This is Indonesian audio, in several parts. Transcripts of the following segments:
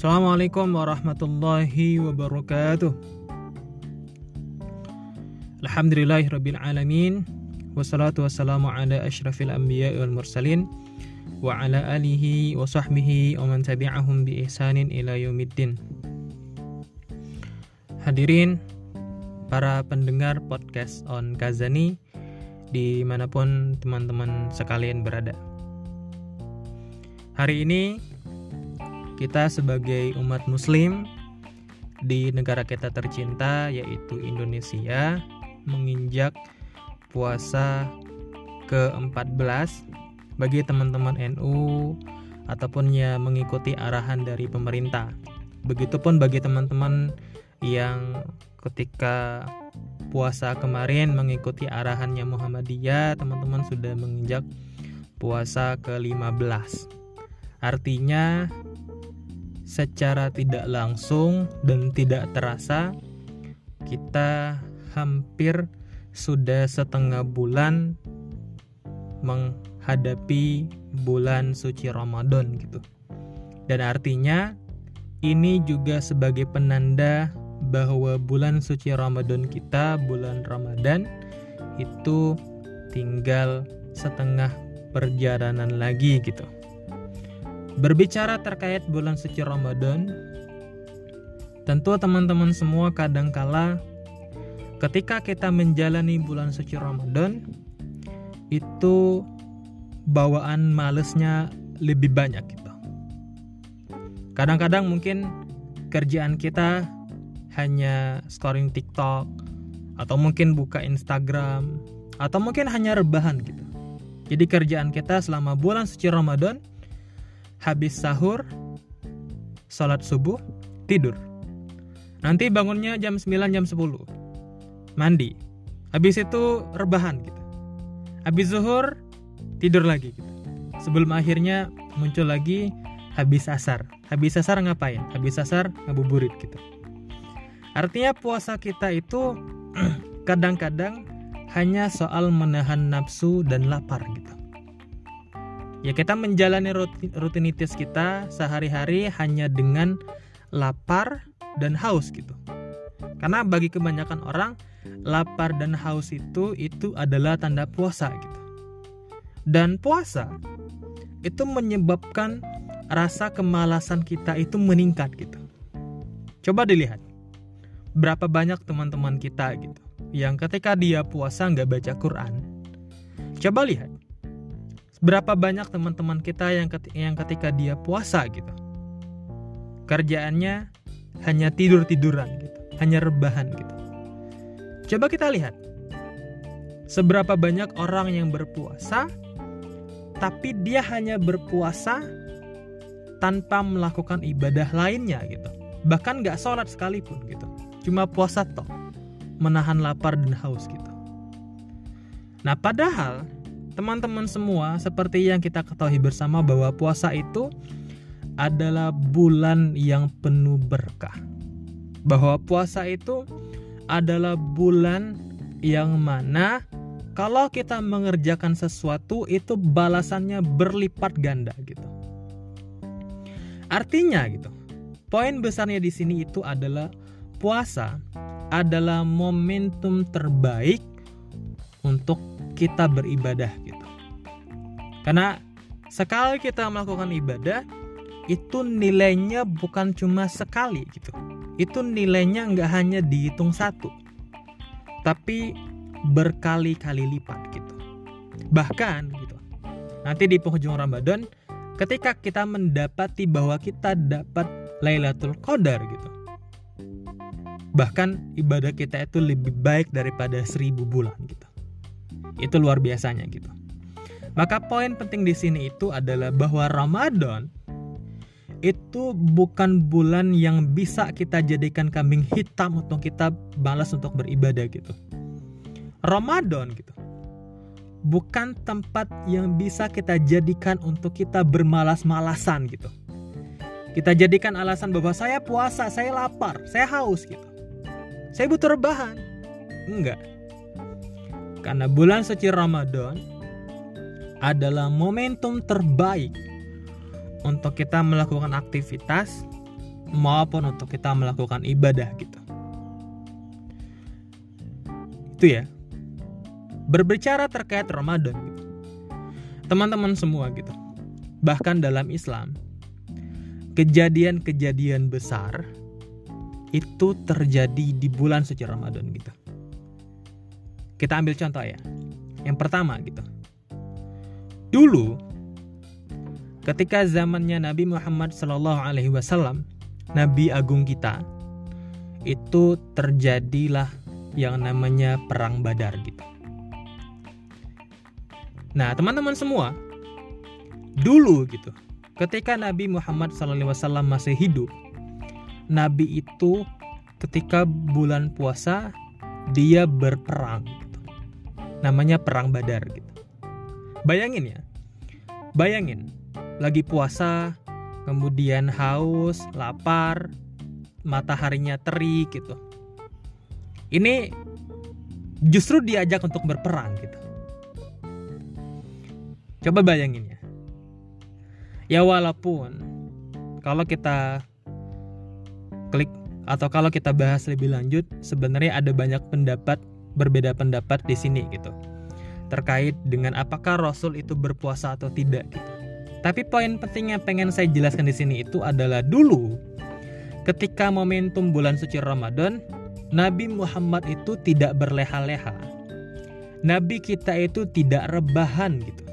Assalamualaikum warahmatullahi wabarakatuh. Alhamdulillahirabbil alamin wassalatu wassalamu ala asyrafil anbiya wal mursalin wa ala alihi wa sahbihi wa man tabi'ahum bi ihsanin ila yaumiddin. Hadirin para pendengar podcast on Kazani di mana pun teman-teman sekalian berada. Hari ini kita sebagai umat muslim di negara kita tercinta yaitu Indonesia menginjak puasa ke-14 bagi teman-teman NU ataupun ya mengikuti arahan dari pemerintah. Begitupun bagi teman-teman yang ketika puasa kemarin mengikuti arahannya Muhammadiyah, teman-teman sudah menginjak puasa ke-15. Artinya secara tidak langsung dan tidak terasa kita hampir sudah setengah bulan menghadapi bulan suci Ramadan gitu. Dan artinya ini juga sebagai penanda bahwa bulan suci Ramadan kita, bulan Ramadan itu tinggal setengah perjalanan lagi gitu. Berbicara terkait bulan suci Ramadan, tentu teman-teman semua kadangkala ketika kita menjalani bulan suci Ramadan itu bawaan malesnya lebih banyak gitu. Kadang-kadang mungkin kerjaan kita hanya scrolling TikTok atau mungkin buka Instagram atau mungkin hanya rebahan gitu. Jadi kerjaan kita selama bulan suci Ramadan habis sahur, sholat subuh, tidur. Nanti bangunnya jam 9, jam 10. Mandi. Habis itu rebahan gitu. Habis zuhur, tidur lagi gitu. Sebelum akhirnya muncul lagi habis asar. Habis asar ngapain? Habis asar ngabuburit gitu. Artinya puasa kita itu kadang-kadang hanya soal menahan nafsu dan lapar gitu ya kita menjalani rutinitas kita sehari-hari hanya dengan lapar dan haus gitu. Karena bagi kebanyakan orang lapar dan haus itu itu adalah tanda puasa gitu. Dan puasa itu menyebabkan rasa kemalasan kita itu meningkat gitu. Coba dilihat berapa banyak teman-teman kita gitu yang ketika dia puasa nggak baca Quran. Coba lihat Berapa banyak teman-teman kita yang ketika, yang ketika dia puasa gitu. Kerjaannya hanya tidur-tiduran gitu, hanya rebahan gitu. Coba kita lihat. Seberapa banyak orang yang berpuasa tapi dia hanya berpuasa tanpa melakukan ibadah lainnya gitu. Bahkan nggak sholat sekalipun gitu. Cuma puasa toh. Menahan lapar dan haus gitu. Nah padahal teman-teman semua, seperti yang kita ketahui bersama bahwa puasa itu adalah bulan yang penuh berkah. Bahwa puasa itu adalah bulan yang mana kalau kita mengerjakan sesuatu itu balasannya berlipat ganda gitu. Artinya gitu. Poin besarnya di sini itu adalah puasa adalah momentum terbaik untuk kita beribadah. Karena sekali kita melakukan ibadah itu nilainya bukan cuma sekali gitu. Itu nilainya nggak hanya dihitung satu, tapi berkali-kali lipat gitu. Bahkan gitu. Nanti di penghujung Ramadan ketika kita mendapati bahwa kita dapat Lailatul Qadar gitu. Bahkan ibadah kita itu lebih baik daripada seribu bulan gitu. Itu luar biasanya gitu. Maka poin penting di sini itu adalah bahwa Ramadan itu bukan bulan yang bisa kita jadikan kambing hitam untuk kita balas untuk beribadah gitu. Ramadan gitu. Bukan tempat yang bisa kita jadikan untuk kita bermalas-malasan gitu. Kita jadikan alasan bahwa saya puasa, saya lapar, saya haus gitu. Saya butuh rebahan. Enggak karena bulan suci Ramadan adalah momentum terbaik untuk kita melakukan aktivitas maupun untuk kita melakukan ibadah gitu. Itu ya. Berbicara terkait Ramadan gitu. Teman-teman semua gitu. Bahkan dalam Islam kejadian-kejadian besar itu terjadi di bulan suci Ramadan gitu. Kita ambil contoh ya. Yang pertama gitu. Dulu ketika zamannya Nabi Muhammad Shallallahu Alaihi Wasallam, Nabi Agung kita, itu terjadilah yang namanya perang Badar gitu. Nah teman-teman semua, dulu gitu, ketika Nabi Muhammad SAW masih hidup, Nabi itu ketika bulan puasa dia berperang, gitu. namanya perang Badar gitu. Bayangin ya, bayangin lagi puasa, kemudian haus, lapar, mataharinya terik gitu ini justru diajak untuk berperang gitu. Coba bayangin ya. Ya walaupun kalau kita klik atau kalau kita bahas lebih lanjut, sebenarnya ada banyak pendapat berbeda pendapat di sini gitu. Terkait dengan apakah Rasul itu berpuasa atau tidak gitu. Tapi poin penting yang pengen saya jelaskan di sini itu adalah dulu ketika momentum bulan suci Ramadan Nabi Muhammad itu tidak berleha-leha. Nabi kita itu tidak rebahan gitu.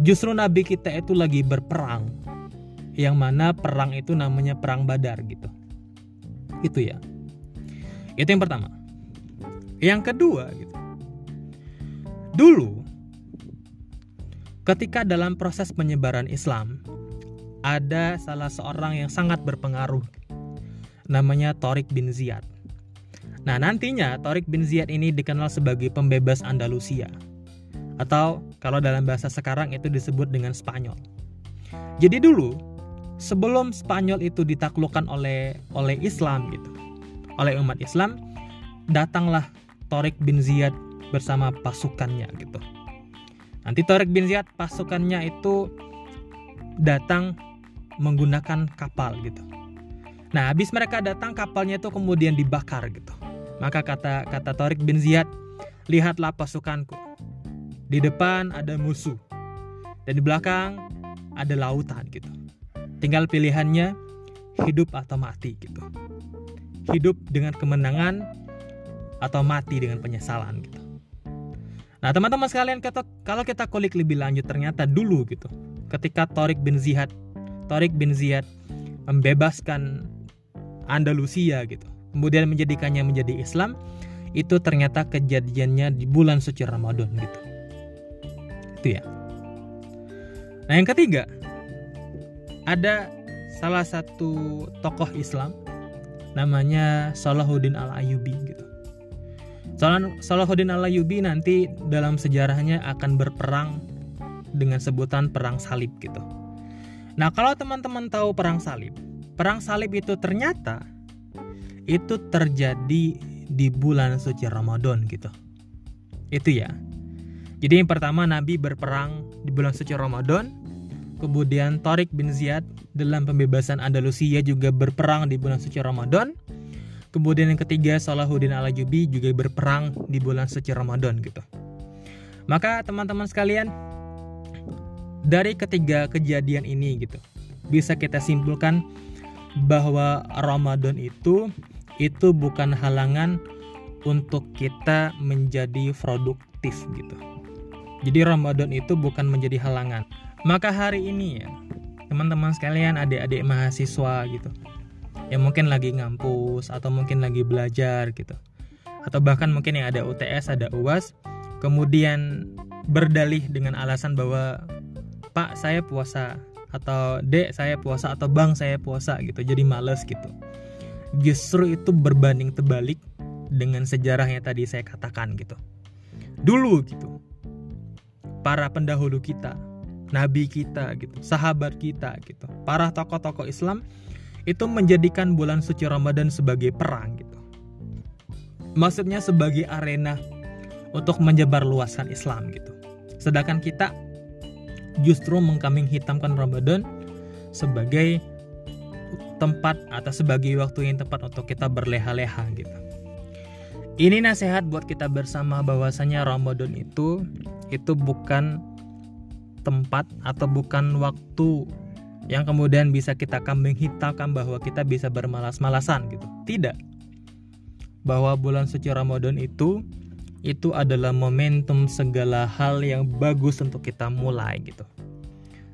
Justru Nabi kita itu lagi berperang. Yang mana perang itu namanya perang Badar gitu. Itu ya. Itu yang pertama. Yang kedua gitu. Dulu ketika dalam proses penyebaran Islam ada salah seorang yang sangat berpengaruh namanya Torik bin Ziyad. Nah, nantinya Torik bin Ziyad ini dikenal sebagai pembebas Andalusia. Atau kalau dalam bahasa sekarang itu disebut dengan Spanyol. Jadi dulu sebelum Spanyol itu ditaklukkan oleh oleh Islam gitu. Oleh umat Islam, datanglah Torik bin Ziyad bersama pasukannya gitu. Nanti Torik bin Ziyad pasukannya itu datang menggunakan kapal gitu. Nah, habis mereka datang kapalnya itu kemudian dibakar gitu. Maka kata kata Torik bin Ziyad, lihatlah pasukanku. Di depan ada musuh. Dan di belakang ada lautan gitu. Tinggal pilihannya hidup atau mati gitu. Hidup dengan kemenangan atau mati dengan penyesalan gitu. Nah teman-teman sekalian kata, kalau kita kulik lebih lanjut ternyata dulu gitu ketika Torik bin Ziyad Torik bin Ziyad membebaskan Andalusia gitu kemudian menjadikannya menjadi Islam itu ternyata kejadiannya di bulan suci Ramadan gitu. Itu ya. Nah yang ketiga ada salah satu tokoh Islam namanya Salahuddin Al Ayyubi gitu Salahuddin Al Ayyubi nanti dalam sejarahnya akan berperang dengan sebutan perang salib gitu nah kalau teman-teman tahu perang salib perang salib itu ternyata itu terjadi di bulan suci Ramadan gitu. Itu ya. Jadi yang pertama Nabi berperang di bulan suci Ramadan. Kemudian Torik bin Ziyad dalam pembebasan Andalusia juga berperang di bulan suci Ramadan. Kemudian yang ketiga Salahuddin al juga berperang di bulan suci Ramadan gitu. Maka teman-teman sekalian dari ketiga kejadian ini gitu bisa kita simpulkan bahwa Ramadan itu itu bukan halangan untuk kita menjadi produktif gitu. Jadi Ramadan itu bukan menjadi halangan. Maka hari ini ya, teman-teman sekalian, adik-adik mahasiswa gitu. Yang mungkin lagi ngampus atau mungkin lagi belajar gitu. Atau bahkan mungkin yang ada UTS, ada UAS, kemudian berdalih dengan alasan bahwa Pak saya puasa atau Dek saya puasa atau Bang saya puasa gitu. Jadi males gitu justru itu berbanding terbalik dengan sejarah yang tadi saya katakan gitu. Dulu gitu, para pendahulu kita, nabi kita gitu, sahabat kita gitu, para tokoh-tokoh Islam itu menjadikan bulan suci Ramadan sebagai perang gitu. Maksudnya sebagai arena untuk menyebar luaskan Islam gitu. Sedangkan kita justru mengkambing hitamkan Ramadan sebagai tempat atau sebagai waktu yang tepat untuk kita berleha-leha gitu. Ini nasihat buat kita bersama bahwasanya Ramadan itu itu bukan tempat atau bukan waktu yang kemudian bisa kita kambing hitamkan bahwa kita bisa bermalas-malasan gitu. Tidak. Bahwa bulan suci Ramadan itu itu adalah momentum segala hal yang bagus untuk kita mulai gitu.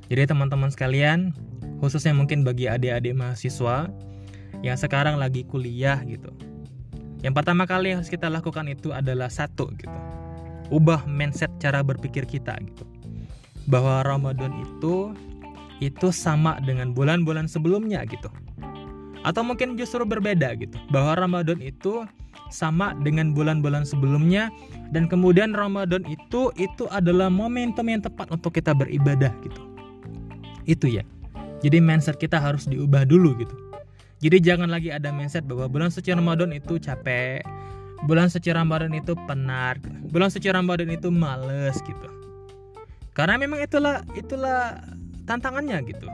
Jadi teman-teman sekalian, khususnya mungkin bagi adik-adik mahasiswa yang sekarang lagi kuliah gitu. Yang pertama kali yang harus kita lakukan itu adalah satu gitu. Ubah mindset cara berpikir kita gitu. Bahwa Ramadan itu itu sama dengan bulan-bulan sebelumnya gitu. Atau mungkin justru berbeda gitu. Bahwa Ramadan itu sama dengan bulan-bulan sebelumnya dan kemudian Ramadan itu itu adalah momentum yang tepat untuk kita beribadah gitu. Itu ya. Jadi mindset kita harus diubah dulu gitu. Jadi jangan lagi ada mindset bahwa bulan suci Ramadan itu capek, bulan suci Ramadan itu penat, bulan suci Ramadan itu males gitu. Karena memang itulah itulah tantangannya gitu.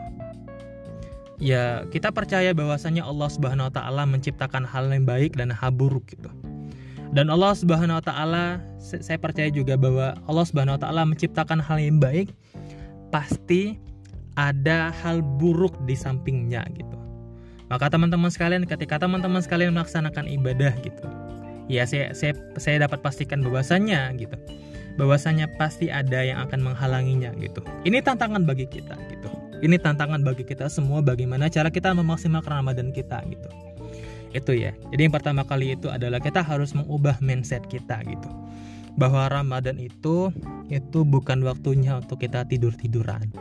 Ya, kita percaya bahwasanya Allah Subhanahu wa taala menciptakan hal yang baik dan hal buruk gitu. Dan Allah Subhanahu wa taala saya percaya juga bahwa Allah Subhanahu wa taala menciptakan hal yang baik pasti ada hal buruk di sampingnya gitu. Maka teman-teman sekalian ketika teman-teman sekalian melaksanakan ibadah gitu. Ya saya saya saya dapat pastikan bahwasanya gitu. Bahwasanya pasti ada yang akan menghalanginya gitu. Ini tantangan bagi kita gitu. Ini tantangan bagi kita semua bagaimana cara kita memaksimalkan Ramadan kita gitu. Itu ya. Jadi yang pertama kali itu adalah kita harus mengubah mindset kita gitu. Bahwa Ramadan itu itu bukan waktunya untuk kita tidur-tiduran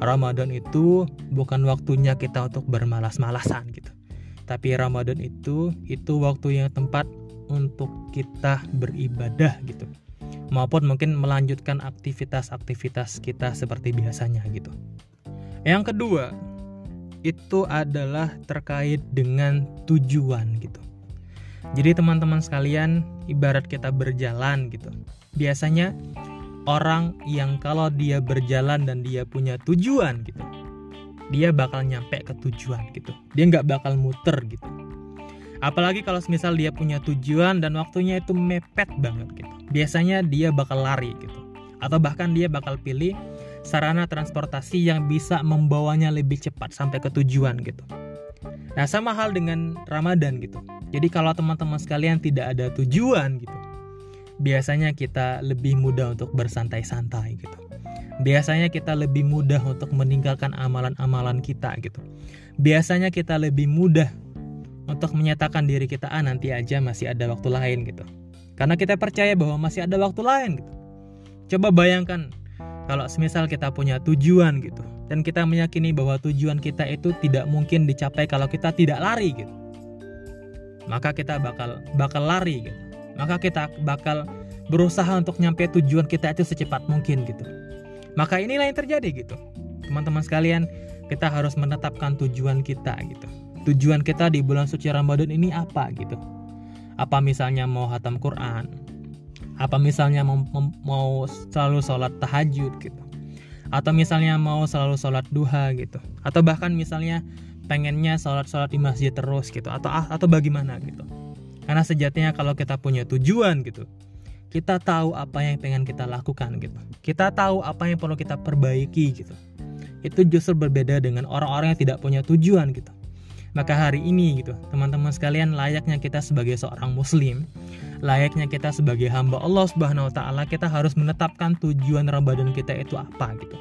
Ramadan itu bukan waktunya kita untuk bermalas-malasan gitu. Tapi Ramadan itu itu waktu yang tempat untuk kita beribadah gitu. Maupun mungkin melanjutkan aktivitas-aktivitas kita seperti biasanya gitu. Yang kedua, itu adalah terkait dengan tujuan gitu. Jadi teman-teman sekalian, ibarat kita berjalan gitu. Biasanya orang yang kalau dia berjalan dan dia punya tujuan gitu dia bakal nyampe ke tujuan gitu dia nggak bakal muter gitu apalagi kalau misal dia punya tujuan dan waktunya itu mepet banget gitu biasanya dia bakal lari gitu atau bahkan dia bakal pilih sarana transportasi yang bisa membawanya lebih cepat sampai ke tujuan gitu nah sama hal dengan Ramadan gitu jadi kalau teman-teman sekalian tidak ada tujuan gitu biasanya kita lebih mudah untuk bersantai-santai gitu. Biasanya kita lebih mudah untuk meninggalkan amalan-amalan kita gitu. Biasanya kita lebih mudah untuk menyatakan diri kita ah nanti aja masih ada waktu lain gitu. Karena kita percaya bahwa masih ada waktu lain gitu. Coba bayangkan kalau semisal kita punya tujuan gitu dan kita meyakini bahwa tujuan kita itu tidak mungkin dicapai kalau kita tidak lari gitu. Maka kita bakal bakal lari gitu maka kita bakal berusaha untuk nyampe tujuan kita itu secepat mungkin gitu. Maka inilah yang terjadi gitu. Teman-teman sekalian, kita harus menetapkan tujuan kita gitu. Tujuan kita di bulan suci Ramadan ini apa gitu. Apa misalnya mau hatam Quran? Apa misalnya mau, mau selalu sholat tahajud gitu. Atau misalnya mau selalu sholat duha gitu. Atau bahkan misalnya pengennya sholat-sholat di masjid terus gitu. Atau atau bagaimana gitu karena sejatinya kalau kita punya tujuan gitu, kita tahu apa yang pengen kita lakukan gitu. Kita tahu apa yang perlu kita perbaiki gitu. Itu justru berbeda dengan orang-orang yang tidak punya tujuan gitu. Maka hari ini gitu, teman-teman sekalian layaknya kita sebagai seorang muslim, layaknya kita sebagai hamba Allah Subhanahu wa taala, kita harus menetapkan tujuan Ramadan kita itu apa gitu.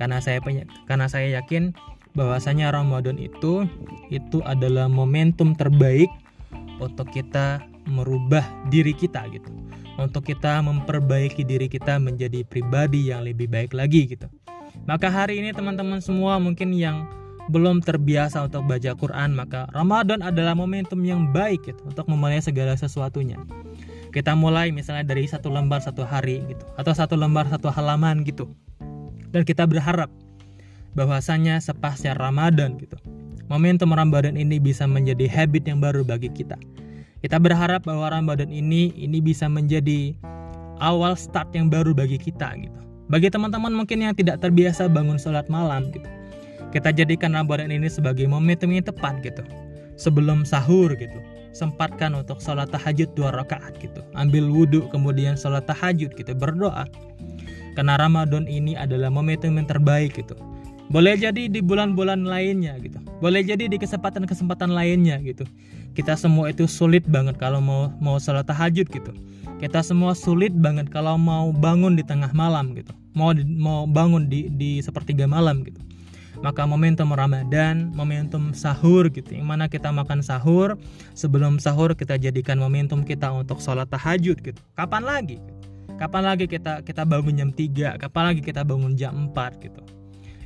Karena saya karena saya yakin bahwasanya Ramadan itu itu adalah momentum terbaik untuk kita merubah diri kita gitu untuk kita memperbaiki diri kita menjadi pribadi yang lebih baik lagi gitu maka hari ini teman-teman semua mungkin yang belum terbiasa untuk baca Quran maka Ramadan adalah momentum yang baik gitu untuk memulai segala sesuatunya kita mulai misalnya dari satu lembar satu hari gitu atau satu lembar satu halaman gitu dan kita berharap bahwasanya sepasca Ramadan gitu momentum Ramadan ini bisa menjadi habit yang baru bagi kita. Kita berharap bahwa Ramadan ini ini bisa menjadi awal start yang baru bagi kita gitu. Bagi teman-teman mungkin yang tidak terbiasa bangun sholat malam gitu. Kita jadikan Ramadan ini sebagai momentum yang tepat gitu. Sebelum sahur gitu. Sempatkan untuk sholat tahajud dua rakaat gitu. Ambil wudhu kemudian sholat tahajud gitu. Berdoa. Karena Ramadan ini adalah momentum yang terbaik gitu. Boleh jadi di bulan-bulan lainnya gitu. Boleh jadi di kesempatan-kesempatan lainnya gitu. Kita semua itu sulit banget kalau mau mau sholat tahajud gitu. Kita semua sulit banget kalau mau bangun di tengah malam gitu. Mau mau bangun di di sepertiga malam gitu maka momentum Ramadan, momentum sahur gitu, yang mana kita makan sahur, sebelum sahur kita jadikan momentum kita untuk sholat tahajud gitu. Kapan lagi? Kapan lagi kita kita bangun jam 3, kapan lagi kita bangun jam 4 gitu.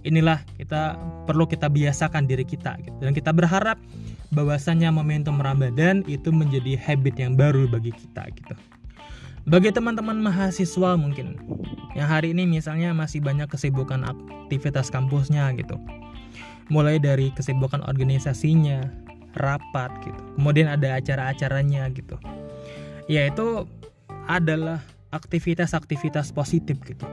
Inilah kita perlu kita biasakan diri kita gitu. Dan kita berharap bahwasanya momentum Ramadan itu menjadi habit yang baru bagi kita gitu. Bagi teman-teman mahasiswa mungkin yang hari ini misalnya masih banyak kesibukan aktivitas kampusnya gitu. Mulai dari kesibukan organisasinya, rapat gitu. Kemudian ada acara-acaranya gitu. Yaitu adalah aktivitas-aktivitas positif gitu.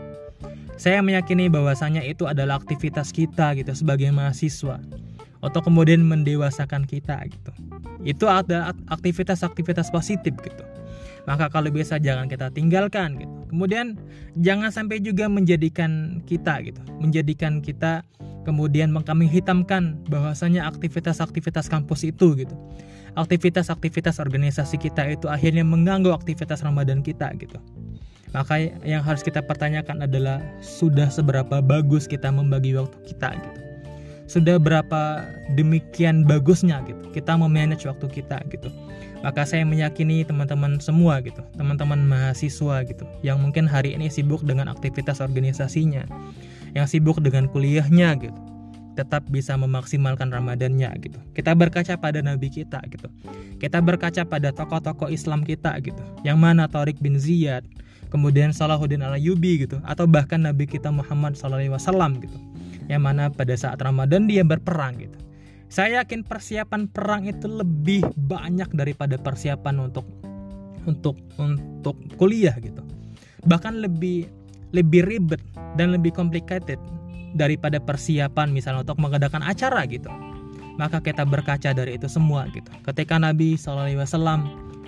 Saya meyakini bahwasanya itu adalah aktivitas kita gitu sebagai mahasiswa atau kemudian mendewasakan kita gitu. Itu ada aktivitas-aktivitas positif gitu maka kalau bisa jangan kita tinggalkan gitu. Kemudian jangan sampai juga menjadikan kita gitu, menjadikan kita kemudian mengkambing hitamkan bahwasanya aktivitas-aktivitas kampus itu gitu. Aktivitas-aktivitas organisasi kita itu akhirnya mengganggu aktivitas Ramadan kita gitu. Maka yang harus kita pertanyakan adalah sudah seberapa bagus kita membagi waktu kita gitu. Sudah berapa demikian bagusnya gitu kita memanage waktu kita gitu maka saya meyakini teman-teman semua gitu, teman-teman mahasiswa gitu, yang mungkin hari ini sibuk dengan aktivitas organisasinya, yang sibuk dengan kuliahnya gitu, tetap bisa memaksimalkan Ramadannya gitu. Kita berkaca pada nabi kita gitu. Kita berkaca pada tokoh-tokoh Islam kita gitu. Yang mana Tariq bin Ziyad, kemudian Salahuddin Al-Ayyubi gitu, atau bahkan nabi kita Muhammad SAW gitu. Yang mana pada saat Ramadan dia berperang gitu saya yakin persiapan perang itu lebih banyak daripada persiapan untuk untuk untuk kuliah gitu. Bahkan lebih lebih ribet dan lebih complicated daripada persiapan misalnya untuk mengadakan acara gitu. Maka kita berkaca dari itu semua gitu. Ketika Nabi SAW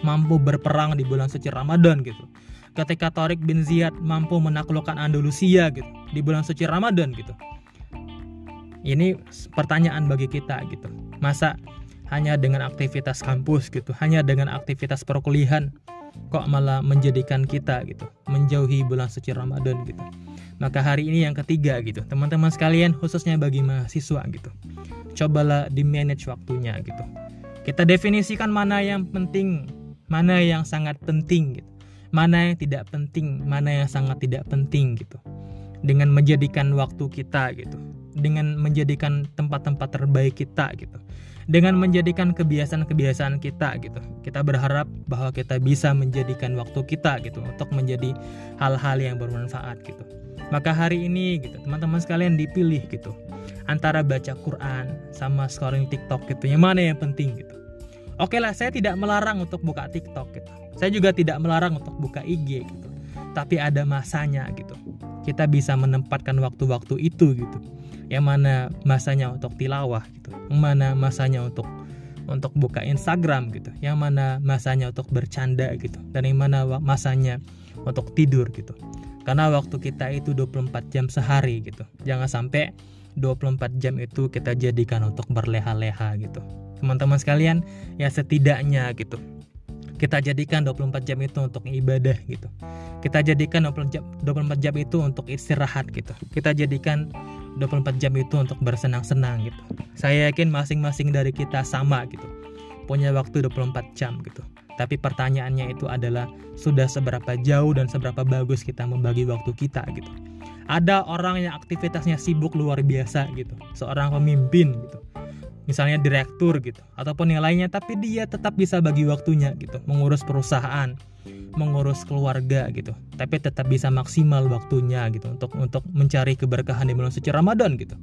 mampu berperang di bulan suci Ramadan gitu. Ketika Tariq bin Ziyad mampu menaklukkan Andalusia gitu di bulan suci Ramadan gitu ini pertanyaan bagi kita gitu. Masa hanya dengan aktivitas kampus gitu hanya dengan aktivitas perkuliahan kok malah menjadikan kita gitu menjauhi bulan suci Ramadan gitu. Maka hari ini yang ketiga gitu. Teman-teman sekalian khususnya bagi mahasiswa gitu cobalah di manage waktunya gitu. Kita definisikan mana yang penting mana yang sangat penting gitu. Mana yang tidak penting mana yang sangat tidak penting gitu. Dengan menjadikan waktu kita gitu dengan menjadikan tempat-tempat terbaik kita gitu. Dengan menjadikan kebiasaan-kebiasaan kita gitu. Kita berharap bahwa kita bisa menjadikan waktu kita gitu untuk menjadi hal-hal yang bermanfaat gitu. Maka hari ini gitu teman-teman sekalian dipilih gitu antara baca Quran sama scrolling TikTok gitu. Yang mana yang penting gitu. Oke lah saya tidak melarang untuk buka TikTok gitu. Saya juga tidak melarang untuk buka IG gitu. Tapi ada masanya gitu. Kita bisa menempatkan waktu-waktu itu gitu yang mana masanya untuk tilawah gitu. Yang mana masanya untuk untuk buka Instagram gitu. Yang mana masanya untuk bercanda gitu. Dan yang mana masanya untuk tidur gitu. Karena waktu kita itu 24 jam sehari gitu. Jangan sampai 24 jam itu kita jadikan untuk berleha-leha gitu. Teman-teman sekalian ya setidaknya gitu. Kita jadikan 24 jam itu untuk ibadah gitu. Kita jadikan 24 jam, 24 jam itu untuk istirahat gitu. Kita jadikan 24 jam itu untuk bersenang-senang gitu. Saya yakin masing-masing dari kita sama gitu. Punya waktu 24 jam gitu. Tapi pertanyaannya itu adalah sudah seberapa jauh dan seberapa bagus kita membagi waktu kita gitu? Ada orang yang aktivitasnya sibuk luar biasa gitu. Seorang pemimpin gitu misalnya direktur gitu ataupun yang lainnya tapi dia tetap bisa bagi waktunya gitu mengurus perusahaan mengurus keluarga gitu tapi tetap bisa maksimal waktunya gitu untuk untuk mencari keberkahan di bulan suci Ramadan gitu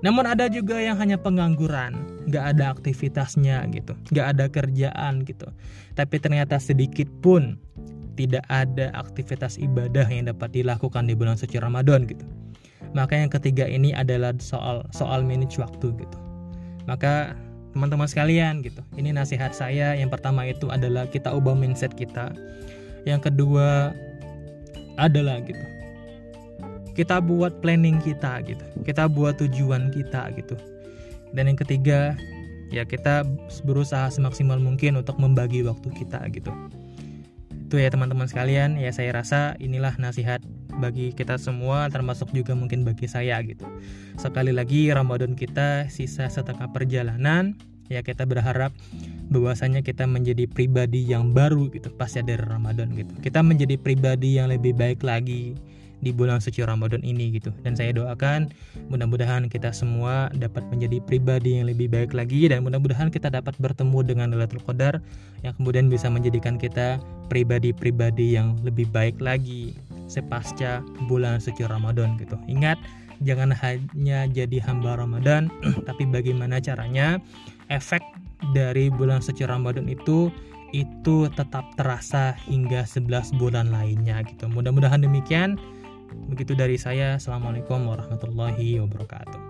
namun ada juga yang hanya pengangguran nggak ada aktivitasnya gitu nggak ada kerjaan gitu tapi ternyata sedikit pun tidak ada aktivitas ibadah yang dapat dilakukan di bulan suci Ramadan gitu Maka yang ketiga ini adalah soal soal manage waktu gitu. Maka teman-teman sekalian gitu. Ini nasihat saya yang pertama itu adalah kita ubah mindset kita. Yang kedua adalah gitu. Kita buat planning kita gitu. Kita buat tujuan kita gitu. Dan yang ketiga ya kita berusaha semaksimal mungkin untuk membagi waktu kita gitu. Itu ya teman-teman sekalian, ya saya rasa inilah nasihat bagi kita semua termasuk juga mungkin bagi saya gitu. Sekali lagi Ramadan kita sisa setengah perjalanan ya kita berharap bahwasanya kita menjadi pribadi yang baru gitu pasca dari Ramadan gitu. Kita menjadi pribadi yang lebih baik lagi di bulan suci Ramadan ini gitu. Dan saya doakan mudah-mudahan kita semua dapat menjadi pribadi yang lebih baik lagi dan mudah-mudahan kita dapat bertemu dengan Lailatul Qadar yang kemudian bisa menjadikan kita pribadi-pribadi yang lebih baik lagi sepasca bulan suci Ramadan gitu. Ingat jangan hanya jadi hamba Ramadan, tapi bagaimana caranya efek dari bulan suci Ramadan itu itu tetap terasa hingga 11 bulan lainnya gitu. Mudah-mudahan demikian. Begitu dari saya. Assalamualaikum warahmatullahi wabarakatuh.